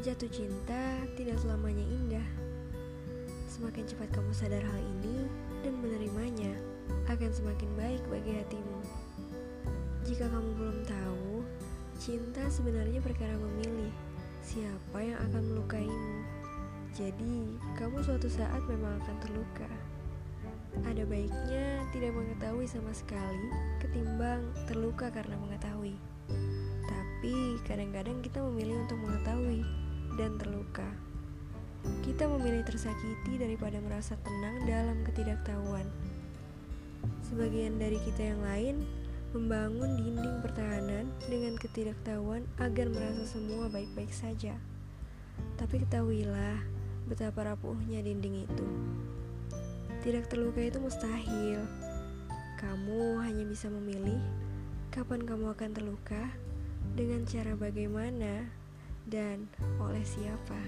Jatuh cinta tidak selamanya indah. Semakin cepat kamu sadar hal ini dan menerimanya, akan semakin baik bagi hatimu. Jika kamu belum tahu, cinta sebenarnya perkara memilih siapa yang akan melukaimu. Jadi, kamu suatu saat memang akan terluka. Ada baiknya tidak mengetahui sama sekali ketimbang terluka karena mengetahui. Tapi kadang-kadang kita memilih untuk mengetahui terluka. Kita memilih tersakiti daripada merasa tenang dalam ketidaktahuan. Sebagian dari kita yang lain membangun dinding pertahanan dengan ketidaktahuan agar merasa semua baik-baik saja. Tapi ketahuilah betapa rapuhnya dinding itu. Tidak terluka itu mustahil. Kamu hanya bisa memilih kapan kamu akan terluka, dengan cara bagaimana, dan oleh siapa.